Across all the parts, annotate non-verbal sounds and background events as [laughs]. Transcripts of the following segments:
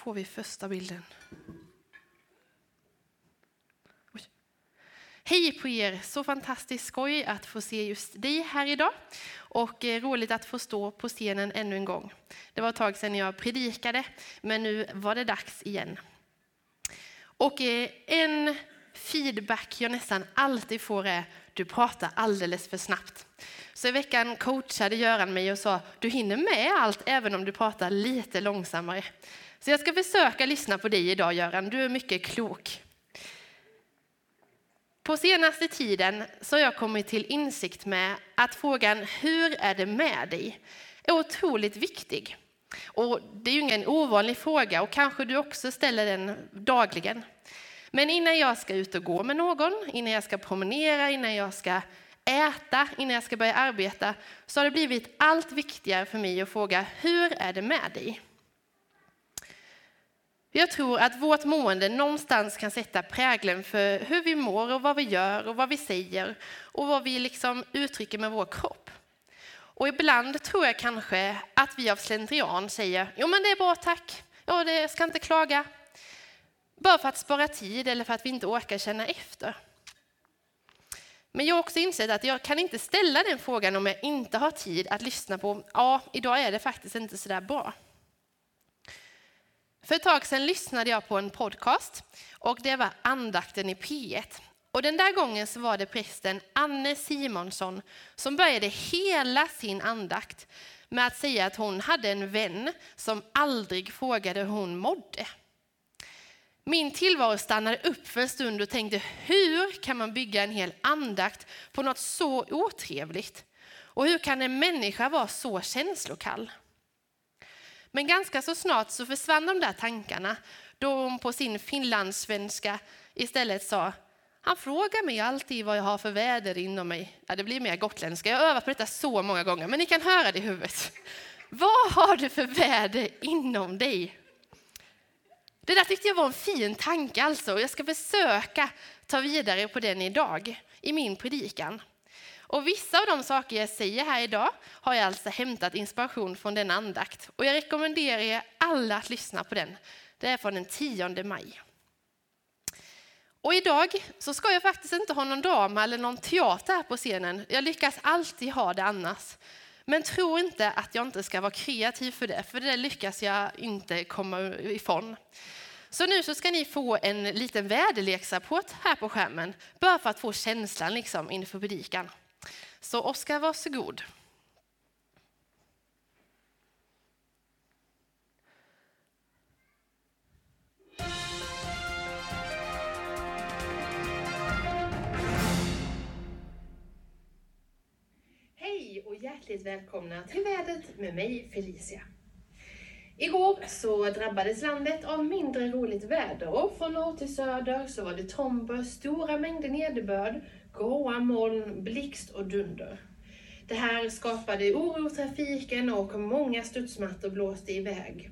får vi första bilden. Oj. Hej på er! Så fantastiskt skoj att få se just dig här idag. Och eh, roligt att få stå på scenen ännu en gång. Det var ett tag sedan jag predikade, men nu var det dags igen. Och eh, en feedback jag nästan alltid får är du pratar alldeles för snabbt. Så i veckan coachade Göran mig och sa du hinner med allt även om du pratar lite långsammare. Så jag ska försöka lyssna på dig idag Göran, du är mycket klok. På senaste tiden så har jag kommit till insikt med att frågan hur är det med dig är otroligt viktig. Och det är ju ingen ovanlig fråga och kanske du också ställer den dagligen. Men innan jag ska ut och gå med någon, innan jag ska promenera, innan jag ska äta, innan jag ska börja arbeta, så har det blivit allt viktigare för mig att fråga hur är det med dig? Jag tror att vårt mående någonstans kan sätta prägeln för hur vi mår och vad vi gör och vad vi säger och vad vi liksom uttrycker med vår kropp. Och ibland tror jag kanske att vi av slentrian säger jo men det är bra tack, ja, det ska inte klaga. Bara för att spara tid eller för att vi inte orkar känna efter. Men jag har också insett att jag kan inte ställa den frågan om jag inte har tid att lyssna på, ja, idag är det faktiskt inte så där bra. För ett tag sedan lyssnade jag på en podcast och det var andakten i P1. Och den där gången så var det prästen Anne Simonsson som började hela sin andakt med att säga att hon hade en vän som aldrig frågade hur hon mådde. Min tillvaro stannade upp för en stund och tänkte hur kan man bygga en hel andakt på något så otrevligt? Och hur kan en människa vara så känslokall? Men ganska så snart så försvann de där tankarna då hon på sin finlandssvenska istället sa han frågar mig alltid vad jag har för väder inom mig. Ja, det blir mer gotländska. Jag har övat på detta så många gånger, men ni kan höra det i huvudet. [laughs] Vad har du för väder inom dig? Det där tyckte jag var en fin tanke alltså, och jag ska försöka ta vidare på den idag i min predikan. Och vissa av de saker jag säger här idag har jag alltså hämtat inspiration från den andakt. Och jag rekommenderar er alla att lyssna på den. Det är från den 10 maj. Och idag så ska jag faktiskt inte ha någon drama eller någon teater här på scenen. Jag lyckas alltid ha det annars. Men tro inte att jag inte ska vara kreativ för det, för det lyckas jag inte komma ifrån. Så nu så ska ni få en liten väderleksrapport här på skärmen, bara för att få känslan liksom inför predikan. Så Oskar, varsågod. Hej och hjärtligt välkomna till vädret med mig Felicia. Igår så drabbades landet av mindre roligt väder och från norr till söder så var det tomber, stora mängder nederbörd, gråa moln, blixt och dunder. Det här skapade oro i trafiken och många studsmattor blåste iväg.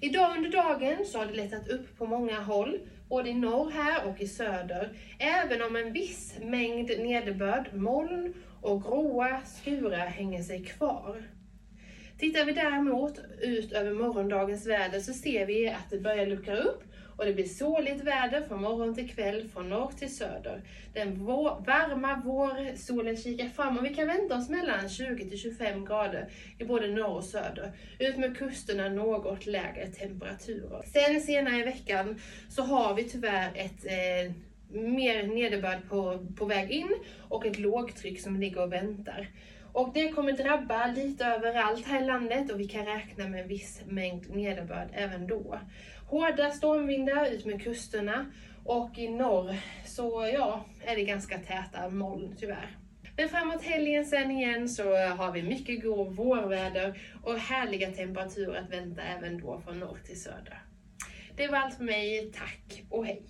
Idag under dagen så har det lättat upp på många håll, både i norr här och i söder, även om en viss mängd nederbörd, moln och gråa skurar hänger sig kvar. Tittar vi däremot ut över morgondagens väder så ser vi att det börjar luckra upp och det blir soligt väder från morgon till kväll, från norr till söder. Den vår, varma vårsolen kikar fram och vi kan vänta oss mellan 20 till 25 grader i både norr och söder. Ut med kusterna något lägre temperaturer. Sen senare i veckan så har vi tyvärr ett eh, mer nederbörd på, på väg in och ett lågtryck som ligger och väntar. Och det kommer drabba lite överallt här i landet och vi kan räkna med en viss mängd nederbörd även då. Hårda stormvindar ut med kusterna och i norr så ja, är det ganska täta moln tyvärr. Men framåt helgen sen igen så har vi mycket god vårväder och härliga temperaturer att vänta även då från norr till söder. Det var allt för mig. Tack och hej!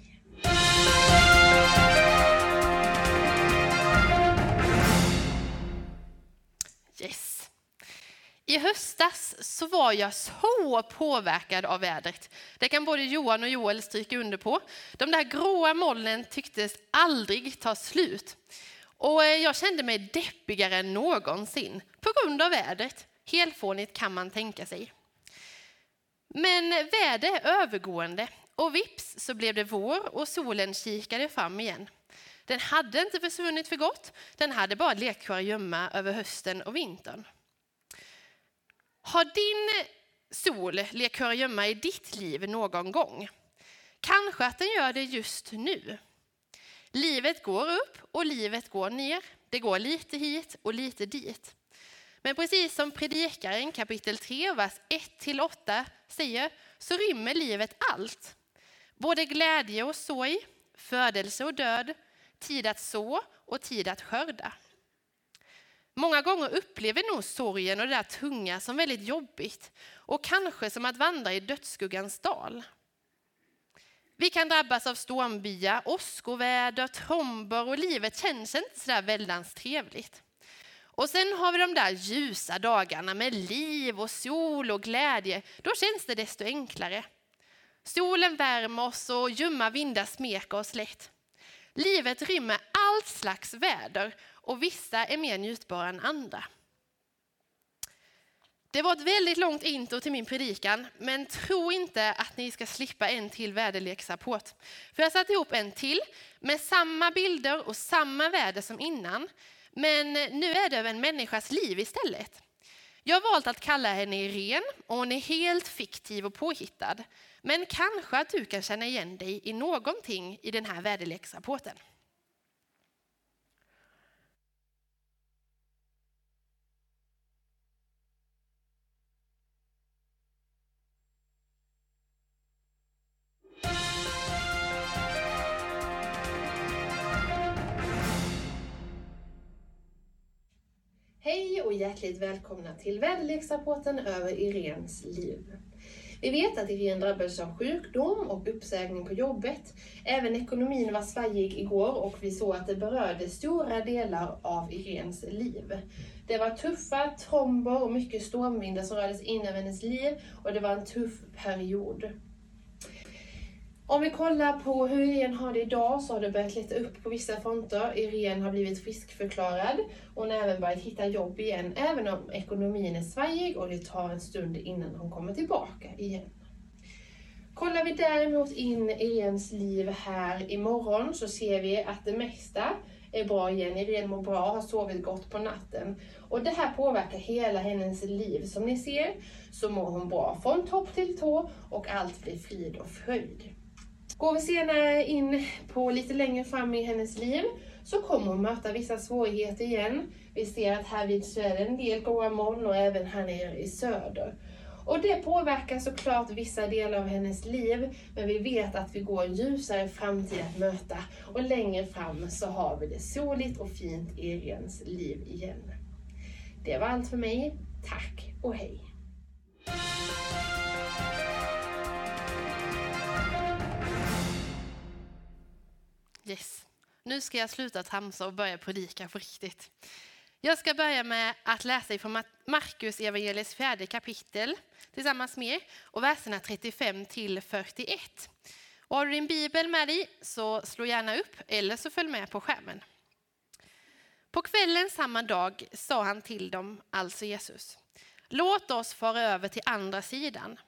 Yes. I höstas så var jag så påverkad av vädret. Det kan både Johan och Joel stryka under på. De där gråa molnen tycktes aldrig ta slut. Och eh, jag kände mig deppigare än någonsin på grund av vädret. Helfånigt kan man tänka sig. Men väder är övergående och vips så blev det vår och solen kikade fram igen. Den hade inte försvunnit för gott, den hade bara lekt gömma över hösten och vintern. Har din sol lekt gömma i ditt liv någon gång? Kanske att den gör det just nu. Livet går upp och livet går ner. Det går lite hit och lite dit. Men precis som Predikaren kapitel 3, vers 1-8 säger, så rymmer livet allt. Både glädje och sorg, födelse och död, tid att så och tid att skörda. Många gånger upplever nog sorgen och det där tunga som väldigt jobbigt och kanske som att vandra i dödsskuggans dal. Vi kan drabbas av stormbyar, åskoväder, tromber och livet känns inte så där väldans trevligt. Och sen har vi de där ljusa dagarna med liv och sol och glädje. Då känns det desto enklare. Solen värmer oss och ljumma vindar smeker oss lätt. Livet rymmer allt slags väder och vissa är mer njutbara än andra. Det var ett väldigt långt intro till min predikan, men tro inte att ni ska slippa en till väderleksrapport. För jag satt ihop en till med samma bilder och samma väder som innan, men nu är det över en människas liv istället. Jag har valt att kalla henne Irene och hon är helt fiktiv och påhittad. Men kanske att du kan känna igen dig i någonting i den här väderleksrapporten. Hej och hjärtligt välkomna till väderleksrapporten över Irens liv. Vi vet att Irene drabbades av sjukdom och uppsägning på jobbet. Även ekonomin var svajig igår och vi såg att det berörde stora delar av Irens liv. Det var tuffa tromber och mycket stormvindar som rördes in över hennes liv och det var en tuff period. Om vi kollar på hur Irene har det idag så har det börjat leta upp på vissa fronter. Irene har blivit friskförklarad. och Hon har även börjat hitta jobb igen, även om ekonomin är svajig och det tar en stund innan hon kommer tillbaka igen. Kollar vi däremot in Irenes liv här imorgon så ser vi att det mesta är bra igen. Irene mår bra, har sovit gott på natten. Och det här påverkar hela hennes liv. Som ni ser så mår hon bra från topp till tå och allt blir frid och fröjd. Går vi senare in på lite längre fram i hennes liv så kommer hon möta vissa svårigheter igen. Vi ser att här vid så är det en del goa moln och även här nere i söder. Och det påverkar såklart vissa delar av hennes liv, men vi vet att vi går en ljusare framtid att möta och längre fram så har vi det soligt och fint i Irens liv igen. Det var allt för mig. Tack och hej! Yes. Nu ska jag sluta tramsa och börja predika på riktigt. Jag ska börja med att läsa ifrån Markus evangeliets fjärde kapitel tillsammans med er och verserna 35 till 41. Och har du din bibel med dig så slå gärna upp eller så följ med på skärmen. På kvällen samma dag sa han till dem, alltså Jesus, låt oss fara över till andra sidan.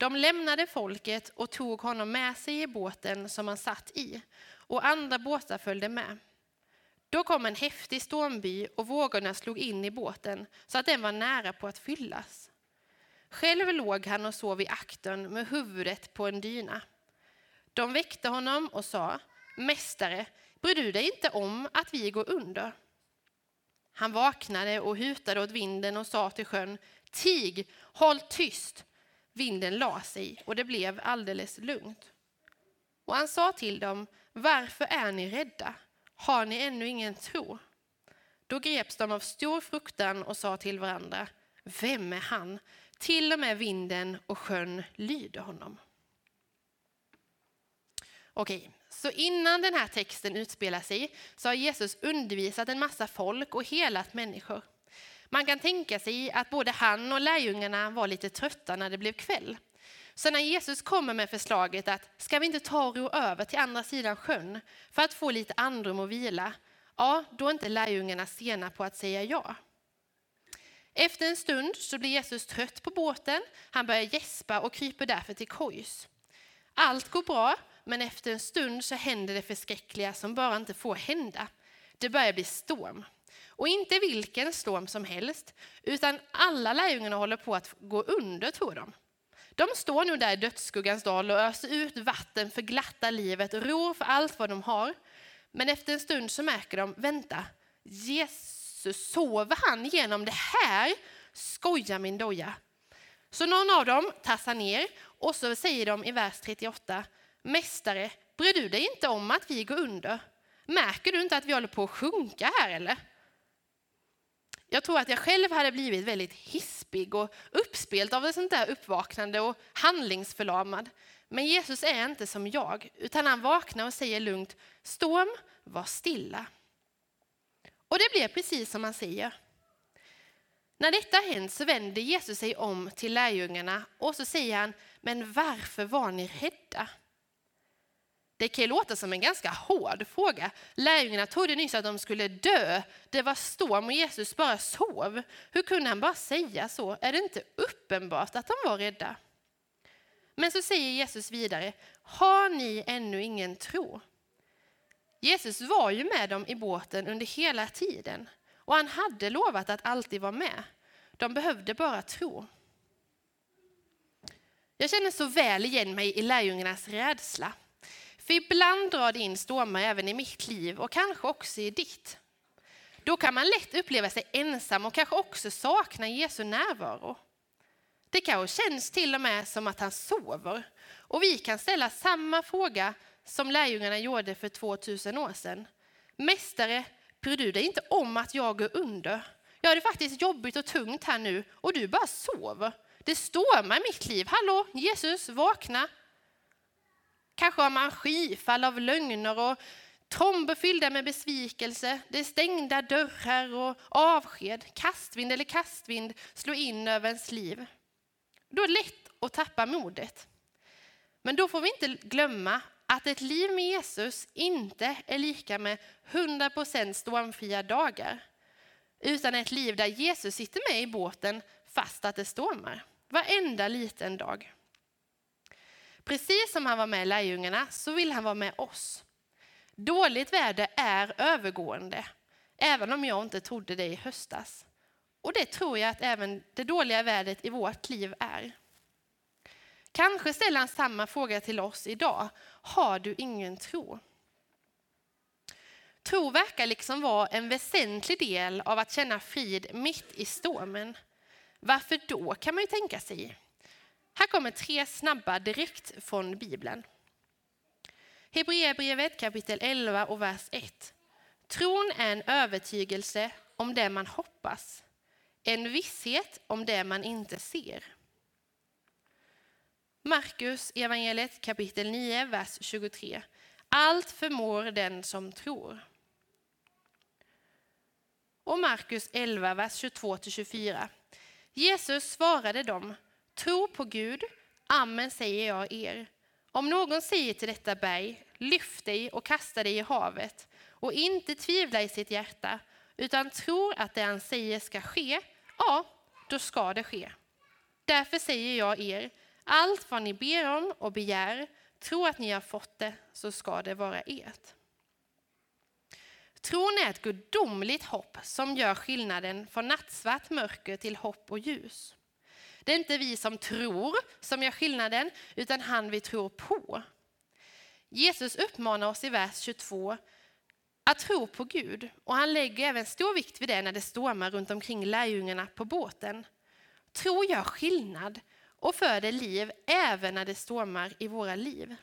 De lämnade folket och tog honom med sig i båten som han satt i och andra båtar följde med. Då kom en häftig stormby och vågorna slog in i båten så att den var nära på att fyllas. Själv låg han och sov i aktern med huvudet på en dyna. De väckte honom och sa, Mästare, bryr du dig inte om att vi går under? Han vaknade och hutade åt vinden och sa till sjön, Tig, håll tyst! Vinden la sig och det blev alldeles lugnt. Och han sa till dem, varför är ni rädda? Har ni ännu ingen tro? Då greps de av stor fruktan och sa till varandra, vem är han? Till och med vinden och sjön lyder honom. Okej, så innan den här texten utspelar sig så har Jesus undervisat en massa folk och helat människor. Man kan tänka sig att både han och lärjungarna var lite trötta när det blev kväll. Så när Jesus kommer med förslaget att ska vi inte ta och ro över till andra sidan sjön för att få lite andrum och vila, ja, då är inte lärjungarna sena på att säga ja. Efter en stund så blir Jesus trött på båten. Han börjar gäspa och kryper därför till kojs. Allt går bra, men efter en stund så händer det förskräckliga som bara inte får hända. Det börjar bli storm. Och inte vilken storm som helst, utan alla lärjungarna håller på att gå under, tror de. De står nu där i dödsskuggans dal och öser ut vatten för glatta livet, ror för allt vad de har. Men efter en stund så märker de, vänta, Jesus, sover han genom det här? Skoja min doja. Så någon av dem tassar ner och så säger de i vers 38, Mästare, bryr du dig inte om att vi går under? Märker du inte att vi håller på att sjunka här eller? Jag tror att jag själv hade blivit väldigt hispig och uppspelt av ett sånt där uppvaknande och handlingsförlamad. Men Jesus är inte som jag, utan han vaknar och säger lugnt, storm, var stilla. Och det blir precis som han säger. När detta hänt så vänder Jesus sig om till lärjungarna och så säger han, men varför var ni rädda? Det kan ju låta som en ganska hård fråga. Lärjungarna trodde nyss att de skulle dö. Det var storm och Jesus bara sov. Hur kunde han bara säga så? Är det inte uppenbart att de var rädda? Men så säger Jesus vidare, har ni ännu ingen tro? Jesus var ju med dem i båten under hela tiden och han hade lovat att alltid vara med. De behövde bara tro. Jag känner så väl igen mig i lärjungarnas rädsla. För ibland drar det in stormar även i mitt liv och kanske också i ditt. Då kan man lätt uppleva sig ensam och kanske också sakna Jesu närvaro. Det kanske känns till och med som att han sover. Och vi kan ställa samma fråga som lärjungarna gjorde för 2000 år sedan. Mästare, bryr du dig inte om att jag går under? Jag har det faktiskt jobbigt och tungt här nu och du bara sover. Det stormar i mitt liv. Hallå, Jesus, vakna. Kanske har man skyfall av lögner och tromber fyllda med besvikelse. Det är stängda dörrar och avsked. Kastvind eller kastvind slår in över ens liv. Då är det lätt att tappa modet. Men då får vi inte glömma att ett liv med Jesus inte är lika med 100% stormfria dagar. Utan ett liv där Jesus sitter med i båten fast att det stormar. Varenda liten dag. Precis som han var med lärjungarna så vill han vara med oss. Dåligt väder är övergående, även om jag inte trodde det i höstas. Och det tror jag att även det dåliga vädret i vårt liv är. Kanske ställer han samma fråga till oss idag. Har du ingen tro? Tro verkar liksom vara en väsentlig del av att känna frid mitt i stormen. Varför då, kan man ju tänka sig. Här kommer tre snabba direkt från Bibeln. Hebreerbrevet kapitel 11 och vers 1. Tron är en övertygelse om det man hoppas, en visshet om det man inte ser. Markus evangeliet kapitel 9, vers 23. Allt förmår den som tror. Och Markus 11, vers 22-24. Jesus svarade dem, tro på Gud, amen säger jag er. Om någon säger till detta berg, lyft dig och kasta dig i havet och inte tvivlar i sitt hjärta utan tror att det han säger ska ske, ja, då ska det ske. Därför säger jag er, allt vad ni ber om och begär, tro att ni har fått det, så ska det vara ert. Tron är ett gudomligt hopp som gör skillnaden från nattsvart mörker till hopp och ljus. Det är inte vi som tror som gör skillnaden, utan han vi tror på. Jesus uppmanar oss i vers 22 att tro på Gud och han lägger även stor vikt vid det när det stormar runt omkring lärjungarna på båten. Tro gör skillnad och föder liv även när det stormar i våra liv.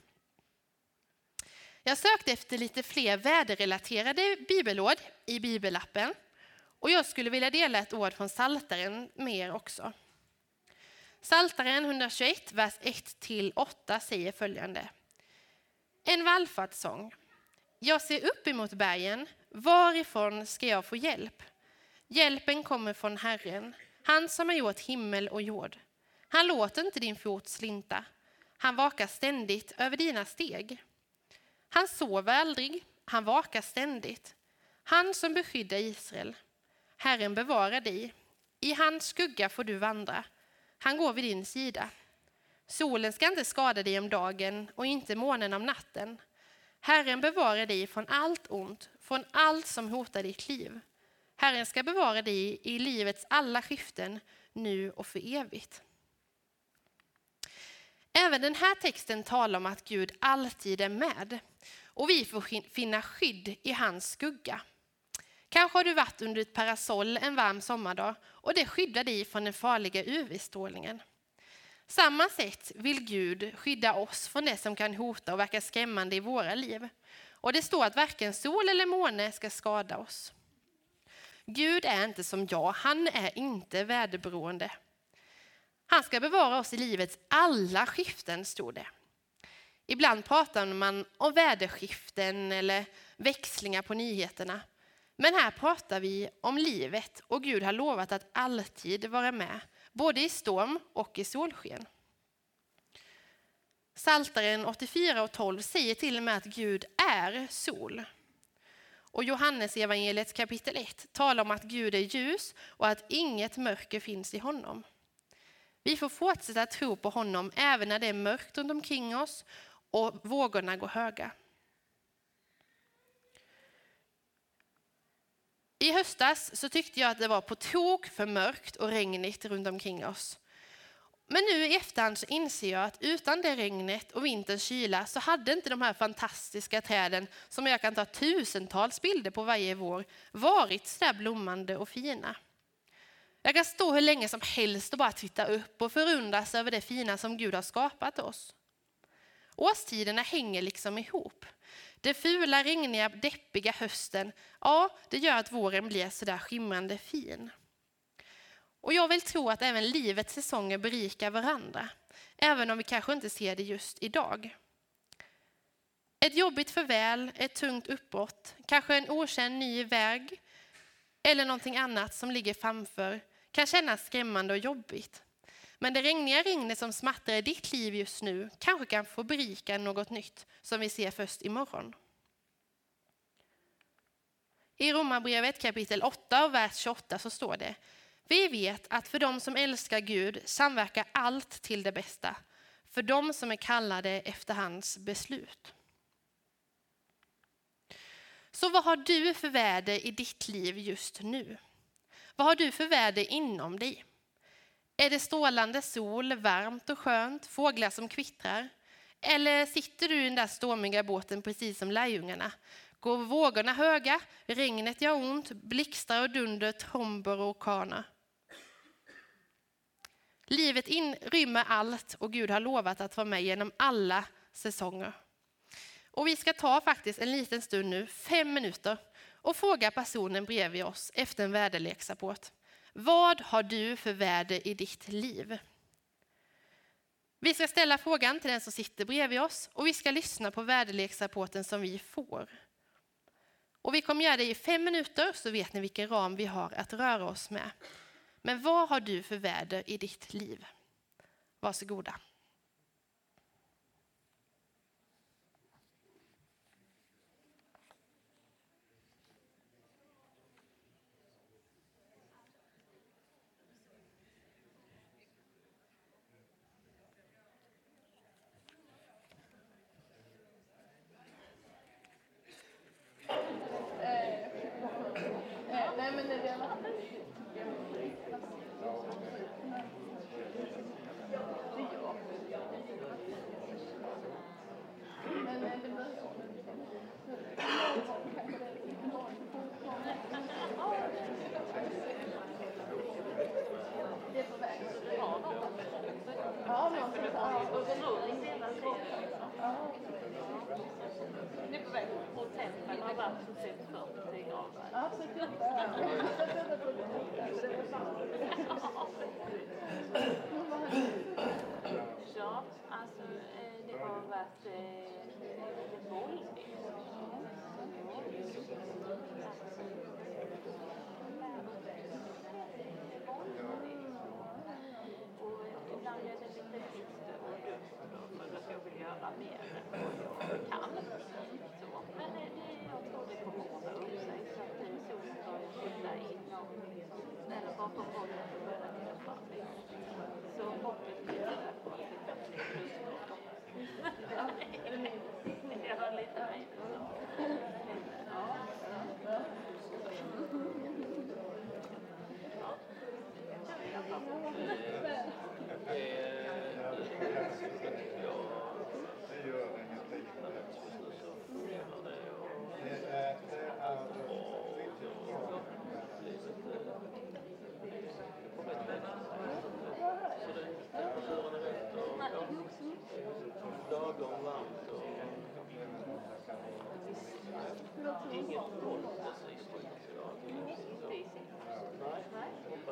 Jag sökte efter lite fler väderrelaterade bibelord i bibelappen och jag skulle vilja dela ett ord från Saltaren med er också. Saltaren 121, vers 1-8 säger följande. En vallfartssång. Jag ser upp emot bergen, varifrån ska jag få hjälp? Hjälpen kommer från Herren, han som har gjort himmel och jord. Han låter inte din fot slinta. Han vakar ständigt över dina steg. Han sover aldrig, han vakar ständigt. Han som beskyddar Israel. Herren bevarar dig. I hans skugga får du vandra. Han går vid din sida. Solen ska inte skada dig om dagen och inte månen om natten. Herren bevarar dig från allt ont, från allt som hotar ditt liv. Herren ska bevara dig i livets alla skiften, nu och för evigt. Även den här texten talar om att Gud alltid är med och vi får finna skydd i hans skugga. Kanske har du varit under ett parasoll en varm sommardag och det skyddar dig från den farliga UV-strålningen. Samma sätt vill Gud skydda oss från det som kan hota och verka skrämmande i våra liv. Och det står att varken sol eller måne ska skada oss. Gud är inte som jag, han är inte väderberoende. Han ska bevara oss i livets alla skiften, stod det. Ibland pratar man om väderskiften eller växlingar på nyheterna. Men här pratar vi om livet och Gud har lovat att alltid vara med, både i storm och i solsken. Saltaren 84 och 12 säger till och med att Gud är sol. Och Johannes evangeliets kapitel 1 talar om att Gud är ljus och att inget mörker finns i honom. Vi får fortsätta tro på honom även när det är mörkt runt omkring oss och vågorna går höga. I höstas så tyckte jag att det var på tok för mörkt och regnigt runt omkring oss. Men nu i efterhand så inser jag att utan det regnet och vinterns kyla så hade inte de här fantastiska träden, som jag kan ta tusentals bilder på varje vår, varit så där blommande och fina. Jag kan stå hur länge som helst och bara titta upp och förundras över det fina som Gud har skapat oss. Årstiderna hänger liksom ihop. Det fula, regniga, deppiga hösten, ja, det gör att våren blir så där skimrande fin. Och jag vill tro att även livets säsonger berikar varandra, även om vi kanske inte ser det just idag. Ett jobbigt förväl, ett tungt uppbrott, kanske en okänd ny väg eller någonting annat som ligger framför kan kännas skrämmande och jobbigt. Men det regniga regnet som smattrar i ditt liv just nu kanske kan få berika något nytt som vi ser först imorgon. I Romarbrevet kapitel 8 och vers 28 så står det Vi vet att för dem som älskar Gud samverkar allt till det bästa, för dem som är kallade efter hans beslut. Så vad har du för väder i ditt liv just nu? Vad har du för väder inom dig? Är det strålande sol, varmt och skönt, fåglar som kvittrar? Eller sitter du i den där stormiga båten precis som lärjungarna? Går vågorna höga, regnet gör ont, blixtar och dunder, tromber och orkaner. Livet inrymmer allt och Gud har lovat att vara med genom alla säsonger. Och vi ska ta faktiskt en liten stund nu, fem minuter, och fråga personen bredvid oss efter en väderleksrapport. Vad har du för väder i ditt liv? Vi ska ställa frågan till den som sitter bredvid oss och vi ska lyssna på väderleksrapporten som vi får. Och vi kommer göra det i fem minuter så vet ni vilken ram vi har att röra oss med. Men vad har du för väder i ditt liv? Varsågoda. Nu på väg mot tempel har varit 40 grader. Ja, 38. Ja, alltså det har varit göra mer än vad jag kan. Så. Men det, jag tror det kommer ordna upp sig så att solen börjar skjuta in och ställa bakom bollen och börjar löpa. Så hoppet blir där på att [laughs] det kan bli pluskonto. Det var lite nöjd.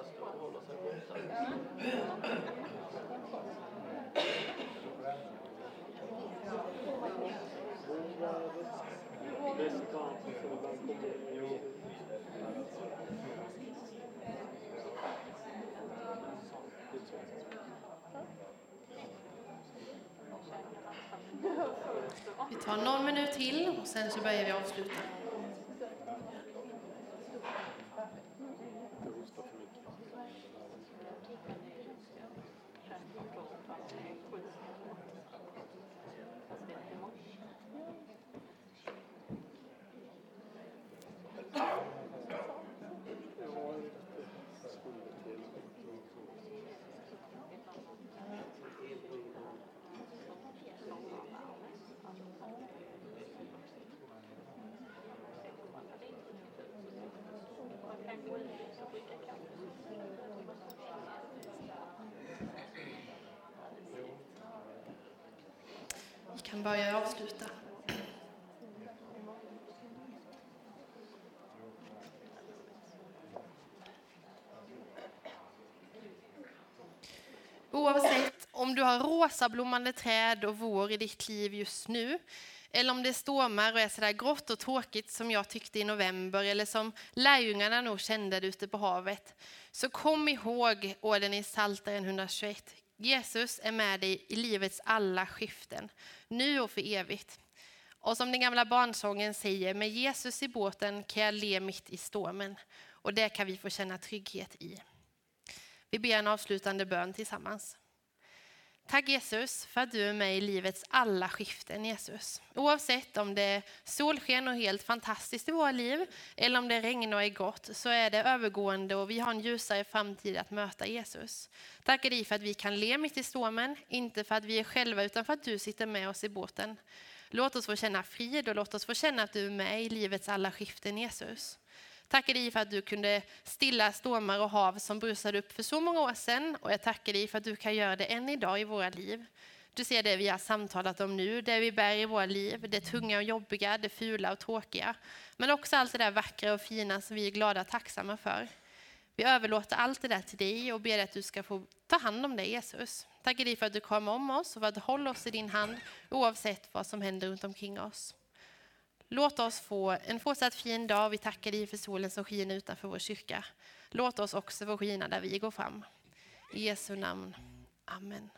Nej, hoppas hålla sig borta. Vi tar någon minut till och sen så börjar vi avsluta. Kan börja avsluta. Oavsett om du har rosa blommande träd och vår i ditt liv just nu, eller om det stormar och är sådär grått och tråkigt som jag tyckte i november, eller som lärjungarna nog kände det ute på havet, så kom ihåg orden i Psaltaren 121. Jesus är med dig i livets alla skiften, nu och för evigt. Och som den gamla barnsången säger, med Jesus i båten kan jag le mitt i stormen. Och det kan vi få känna trygghet i. Vi ber en avslutande bön tillsammans. Tack Jesus för att du är med i livets alla skiften Jesus. Oavsett om det är solsken och helt fantastiskt i våra liv eller om det regnar och är gott så är det övergående och vi har en ljusare framtid att möta Jesus. Tackar dig för att vi kan le mitt i stormen, inte för att vi är själva utan för att du sitter med oss i båten. Låt oss få känna frid och låt oss få känna att du är med i livets alla skiften Jesus. Tackar dig för att du kunde stilla stormar och hav som brusade upp för så många år sedan. Och jag tackar dig för att du kan göra det än idag i våra liv. Du ser det vi har samtalat om nu, det vi bär i våra liv, det tunga och jobbiga, det fula och tråkiga. Men också allt det där vackra och fina som vi är glada och tacksamma för. Vi överlåter allt det där till dig och ber att du ska få ta hand om det Jesus. Tackar dig för att du kom om oss och för att du håller oss i din hand oavsett vad som händer runt omkring oss. Låt oss få en fortsatt fin dag. Vi tackar dig för solen som skiner utanför vår kyrka. Låt oss också få skina där vi går fram. I Jesu namn. Amen.